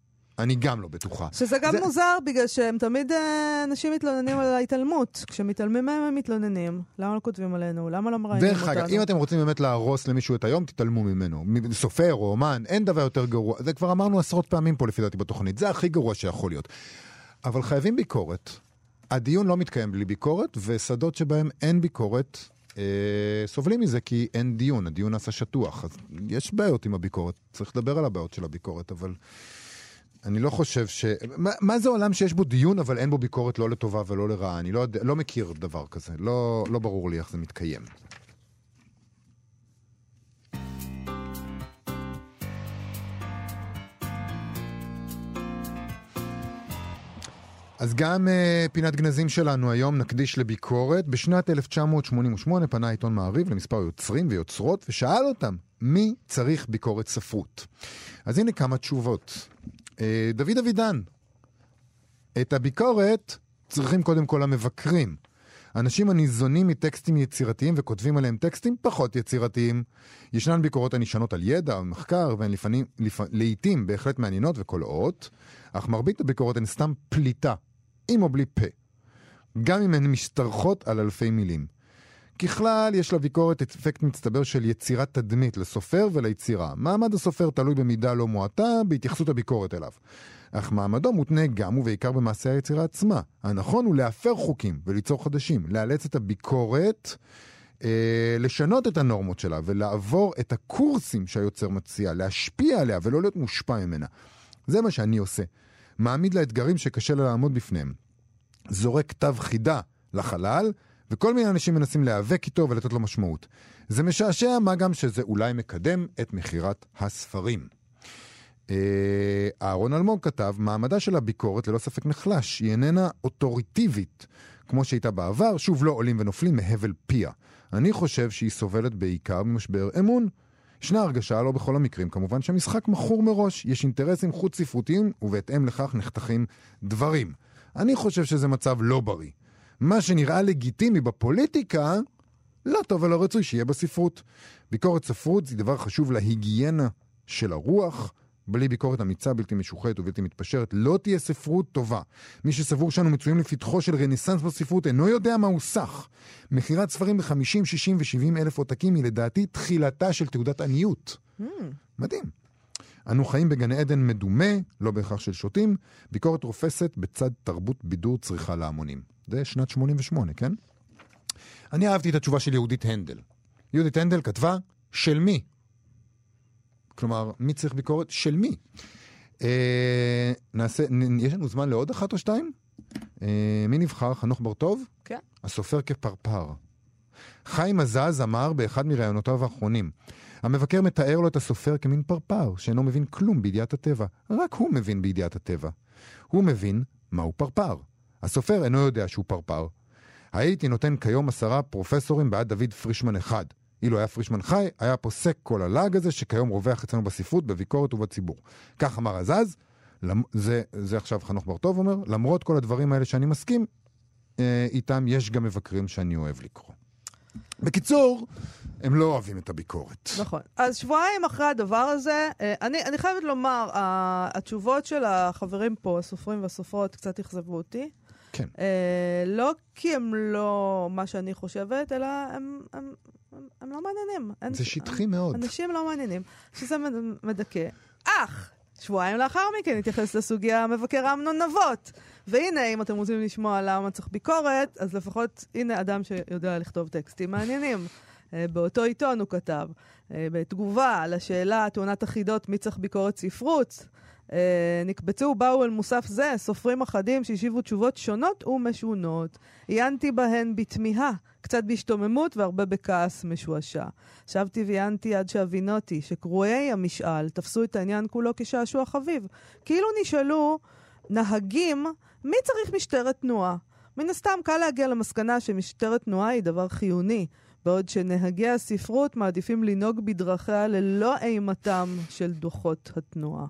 אני גם לא בטוחה. שזה גם זה- מוזר, בגלל שהם תמיד, אה, אנשים מתלוננים על ההתעלמות. כשמתעלמים מהם הם מתלוננים. למה לא כותבים עלינו? למה לא מראיינים דרך אותנו? אגב, אם אתם רוצים באמת להרוס למישהו את היום, תתעלמו ממנו. סופר או אומן, אין דבר יותר גרוע. זה כבר אמרנו עשרות פעמים פה לפי דעתי בתוכנית. זה הכי גרוע שיכול להיות. אבל חייבים ביקורת. הדיון לא מתקיים בלי ביקורת, ושדות שבהם אין ביקורת אה, סובלים מזה כי אין דיון, הדיון נעשה שטוח. אז יש בעיות עם הביקורת, צריך לדבר על הבעיות של הביקורת, אבל אני לא חושב ש... מה, מה זה עולם שיש בו דיון, אבל אין בו ביקורת לא לטובה ולא לרעה? אני לא, לא מכיר דבר כזה, לא, לא ברור לי איך זה מתקיים. אז גם uh, פינת גנזים שלנו היום נקדיש לביקורת. בשנת 1988 פנה עיתון מעריב למספר יוצרים ויוצרות ושאל אותם, מי צריך ביקורת ספרות? אז הנה כמה תשובות. Uh, דוד אבידן, את הביקורת צריכים קודם כל המבקרים. אנשים הניזונים מטקסטים יצירתיים וכותבים עליהם טקסטים פחות יצירתיים. ישנן ביקורות הנשענות על ידע או מחקר, והן לפעמים, לפ... לעיתים בהחלט מעניינות וקולעות, אך מרבית הביקורות הן סתם פליטה, עם או בלי פה. גם אם הן משתרכות על אלפי מילים. ככלל, יש לביקורת אפקט מצטבר של יצירת תדמית לסופר וליצירה. מעמד הסופר תלוי במידה לא מועטה בהתייחסות הביקורת אליו. אך מעמדו מותנה גם ובעיקר במעשה היצירה עצמה. הנכון הוא להפר חוקים וליצור חדשים, לאלץ את הביקורת אה, לשנות את הנורמות שלה ולעבור את הקורסים שהיוצר מציע, להשפיע עליה ולא להיות מושפע ממנה. זה מה שאני עושה. מעמיד לה אתגרים שקשה לה לעמוד בפניהם. זורק כתב חידה לחלל, וכל מיני אנשים מנסים להיאבק איתו ולתת לו משמעות. זה משעשע, מה גם שזה אולי מקדם את מכירת הספרים. אה, אהרון אלמוג כתב, מעמדה של הביקורת ללא ספק נחלש, היא איננה אוטוריטיבית, כמו שהייתה בעבר, שוב לא עולים ונופלים מהבל פיה. אני חושב שהיא סובלת בעיקר ממשבר אמון. ישנה הרגשה, לא בכל המקרים כמובן, שהמשחק מכור מראש, יש אינטרסים חוץ ספרותיים, ובהתאם לכך נחתכים דברים. אני חושב שזה מצב לא בריא. מה שנראה לגיטימי בפוליטיקה, לא טוב ולא רצוי שיהיה בספרות. ביקורת ספרות זה דבר חשוב להיגיינה של הרוח. בלי ביקורת אמיצה, בלתי משוחדת ובלתי מתפשרת, לא תהיה ספרות טובה. מי שסבור שאנו מצויים לפתחו של רנסאנס בספרות אינו יודע מהו סך. מכירת ספרים ב-50, 60 ו-70 אלף עותקים היא לדעתי תחילתה של תעודת עניות. מדהים. אנו חיים בגן עדן מדומה, לא בהכרח של שוטים, ביקורת רופסת בצד תרבות בידור צריכה להמונים. זה שנת 88, כן? אני אהבתי את התשובה של יהודית הנדל. יהודית הנדל כתבה, של מי? כלומר, מי צריך ביקורת? של מי? אה, נעשה, נ, יש לנו זמן לעוד אחת או שתיים? אה, מי נבחר? חנוך בר-טוב? כן. הסופר כפרפר. חיים עזז אמר באחד מראיונותיו האחרונים, המבקר מתאר לו את הסופר כמין פרפר, שאינו מבין כלום בידיעת הטבע. רק הוא מבין בידיעת הטבע. הוא מבין מהו פרפר. הסופר אינו יודע שהוא פרפר. הייתי נותן כיום עשרה פרופסורים בעד דוד פרישמן אחד. אילו היה פרישמן חי, היה פוסק כל הלעג הזה שכיום רווח אצלנו בספרות, בביקורת ובציבור. כך אמר עזז, למ... זה, זה עכשיו חנוך בר-טוב אומר, למרות כל הדברים האלה שאני מסכים אה, איתם, יש גם מבקרים שאני אוהב לקרוא. בקיצור, הם לא אוהבים את הביקורת. נכון. אז שבועיים אחרי הדבר הזה, אה, אני, אני חייבת לומר, התשובות של החברים פה, הסופרים והסופרות, קצת אכזבו אותי. כן. אה, לא כי הם לא מה שאני חושבת, אלא הם, הם, הם, הם לא מעניינים. זה שטחי מאוד. אנשים לא מעניינים, שזה מד- מדכא. אך, שבועיים לאחר מכן התייחס לסוגיה המבקר אמנון נבות. והנה, אם אתם רוצים לשמוע למה צריך ביקורת, אז לפחות, הנה אדם שיודע לכתוב טקסטים מעניינים. אה, באותו עיתון הוא כתב, אה, בתגובה על השאלה, תאונת החידות, מי צריך ביקורת ספרות, נקבצו ובאו אל מוסף זה סופרים אחדים שהשיבו תשובות שונות ומשונות. עיינתי בהן בתמיהה, קצת בהשתוממות והרבה בכעס משועשע. שבתי ועיינתי עד שהבינותי שקרואי המשאל תפסו את העניין כולו כשעשוע חביב. כאילו נשאלו נהגים, מי צריך משטרת תנועה? מן הסתם קל להגיע למסקנה שמשטרת תנועה היא דבר חיוני, בעוד שנהגי הספרות מעדיפים לנהוג בדרכיה ללא אימתם של דוחות התנועה.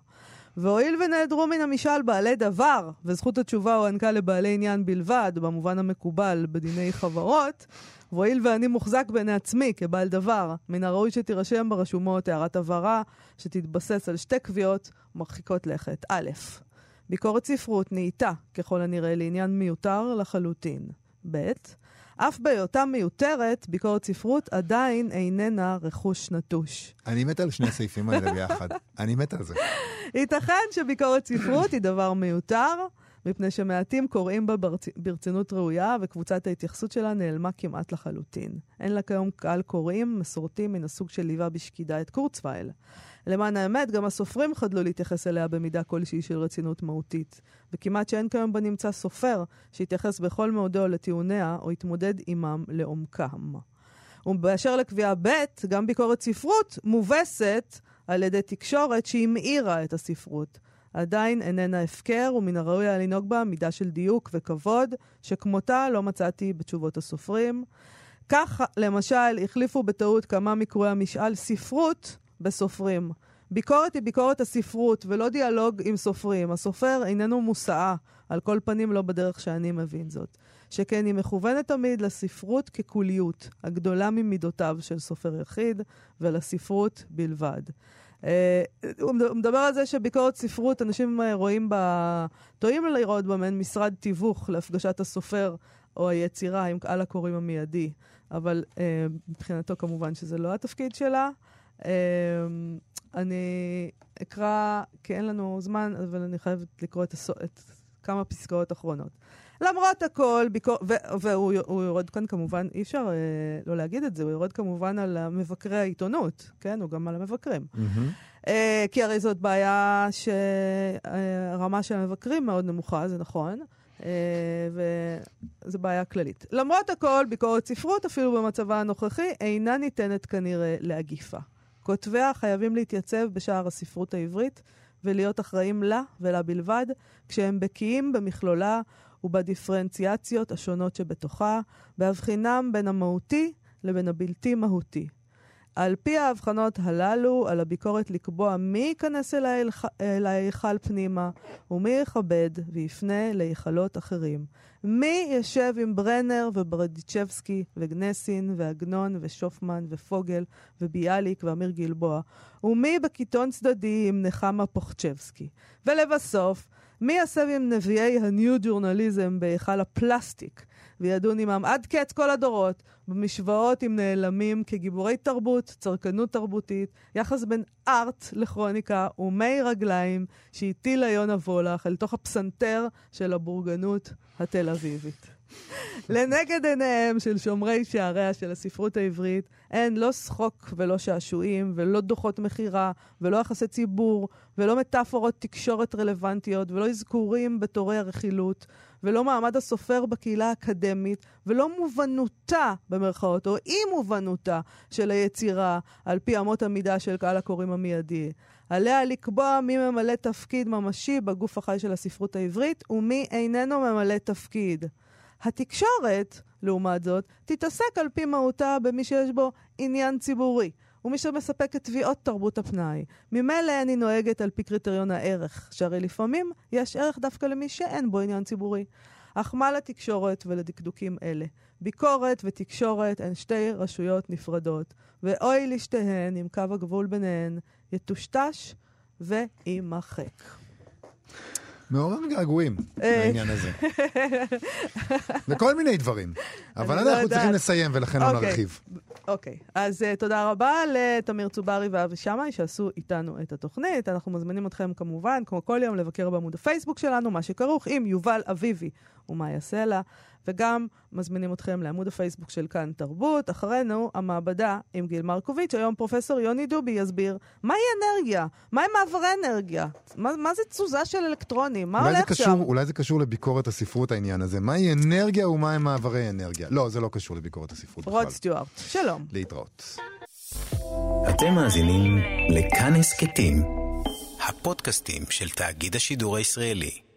והואיל ונעדרו מן המשאל בעלי דבר, וזכות התשובה הוענקה לבעלי עניין בלבד, במובן המקובל בדיני חברות, והואיל ואני מוחזק בעיני עצמי כבעל דבר, מן הראוי שתירשם ברשומות הערת הבהרה שתתבסס על שתי קביעות מרחיקות לכת. א', ביקורת ספרות נהייתה, ככל הנראה, לעניין מיותר לחלוטין. ב', אף בהיותה מיותרת, ביקורת ספרות עדיין איננה רכוש נטוש. אני מת על שני הסעיפים האלה ביחד. אני מת על זה. ייתכן שביקורת ספרות היא דבר מיותר, מפני שמעטים קוראים בה ברצ... ברצינות ראויה, וקבוצת ההתייחסות שלה נעלמה כמעט לחלוטין. אין לה כיום קהל קוראים מסורתי מן הסוג שליווה בשקידה את קורצווייל. למען האמת, גם הסופרים חדלו להתייחס אליה במידה כלשהי של רצינות מהותית, וכמעט שאין כיום בנמצא סופר שהתייחס בכל מאודו לטיעוניה או התמודד עמם לעומקם. ובאשר לקביעה ב', גם ביקורת ספרות מובסת על ידי תקשורת שהמאירה את הספרות. עדיין איננה הפקר, ומן הראוי היה לנהוג בה מידה של דיוק וכבוד, שכמותה לא מצאתי בתשובות הסופרים. כך, למשל, החליפו בטעות כמה מקרואי המשאל ספרות בסופרים. ביקורת היא ביקורת הספרות, ולא דיאלוג עם סופרים. הסופר איננו מושאה, על כל פנים לא בדרך שאני מבין זאת. שכן היא מכוונת תמיד לספרות כקוליות, הגדולה ממידותיו של סופר יחיד, ולספרות בלבד. אה, הוא מדבר- על זה שביקורת ספרות, אנשים אה, רואים בה, טועים לראות בה מעין משרד תיווך להפגשת הסופר או היצירה עם קהל הקוראים המיידי, אבל אה, מבחינתו כמובן שזה לא התפקיד שלה. אה, אני אקרא, כי אין לנו זמן, אבל אני חייבת לקרוא את, הסו, את כמה פסקאות אחרונות. למרות הכל, ביקור... ו- והוא הוא יורד כאן כמובן, אי אפשר אה, לא להגיד את זה, הוא יורד כמובן על מבקרי העיתונות, כן? הוא גם על המבקרים. אה, כי הרי זאת בעיה שהרמה של המבקרים מאוד נמוכה, זה נכון. אה, וזו בעיה כללית. למרות הכל, ביקורת ספרות, אפילו במצבה הנוכחי, אינה ניתנת כנראה להגיפה. כותביה חייבים להתייצב בשער הספרות העברית ולהיות אחראים לה ולה בלבד, כשהם בקיאים במכלולה ובדיפרנציאציות השונות שבתוכה, בהבחינם בין המהותי לבין הבלתי מהותי. על פי ההבחנות הללו, על הביקורת לקבוע מי ייכנס אל ההיכל- פנימה ומי יכבד ויפנה להיכלות אחרים. מי ישב עם ברנר וברדיצ'בסקי וגנסין ועגנון ושופמן ופוגל וביאליק ואמיר גלבוע, ומי בקיטון צדדי עם נחמה פוחצ'בסקי. ולבסוף, מי יסב עם נביאי הניו ג'ורנליזם בהיכל הפלסטיק, וידון עמם עד קץ כל הדורות, במשוואות עם נעלמים כגיבורי תרבות, צרכנות תרבותית, יחס בין ארט לכרוניקה ומי רגליים שהטילה יונה וולך אל תוך הפסנתר של הבורגנות התל אביבית. לנגד עיניהם של שומרי שעריה של הספרות העברית אין לא שחוק ולא שעשועים, ולא דוחות מכירה, ולא יחסי ציבור, ולא מטאפורות תקשורת רלוונטיות, ולא אזכורים בתורי הרכילות, ולא מעמד הסופר בקהילה האקדמית, ולא מובנותה, במרכאות, או אי מובנותה של היצירה, על פי אמות המידה של קהל הקוראים המיידי. עליה לקבוע מי ממלא תפקיד ממשי בגוף החי של הספרות העברית, ומי איננו ממלא תפקיד. התקשורת, לעומת זאת, תתעסק על פי מהותה במי שיש בו עניין ציבורי, ומי שמספק את תביעות תרבות הפנאי. ממילא אני נוהגת על פי קריטריון הערך, שהרי לפעמים יש ערך דווקא למי שאין בו עניין ציבורי. אך מה לתקשורת ולדקדוקים אלה? ביקורת ותקשורת הן שתי רשויות נפרדות, ואוי לשתיהן אם קו הגבול ביניהן יטושטש ויימחק. מעורר געגועים אה. לעניין הזה. לכל מיני דברים. אבל לא אנחנו צריכים. לסיים ולכן לא אוקיי. נרחיב. אוקיי, אז uh, תודה רבה לתמיר צוברי ואבי שמאי שעשו איתנו את התוכנית. אנחנו מזמינים אתכם כמובן, כמו כל יום, לבקר בעמוד הפייסבוק שלנו, מה שכרוך עם יובל אביבי ומאיה סלע, וגם מזמינים אתכם לעמוד הפייסבוק של כאן תרבות. אחרינו, המעבדה עם גיל מרקוביץ', היום פרופסור יוני דובי יסביר מהי אנרגיה, מהם מעברי אנרגיה, מה, מה זה תזוזה של אלקטרונים, מה הולך קשור, שם? אולי זה קשור לביקורת הספרות העניין הזה. מהי אנרגיה ומהם מעברי אנרגיה? לא, זה לא קשור לביקורת הספרות בכלל. רוד סטיוארט, שלום. להתראות. אתם מאזינים לכאן הסכתים, הפודקאסטים של תאגיד השידור הישראלי.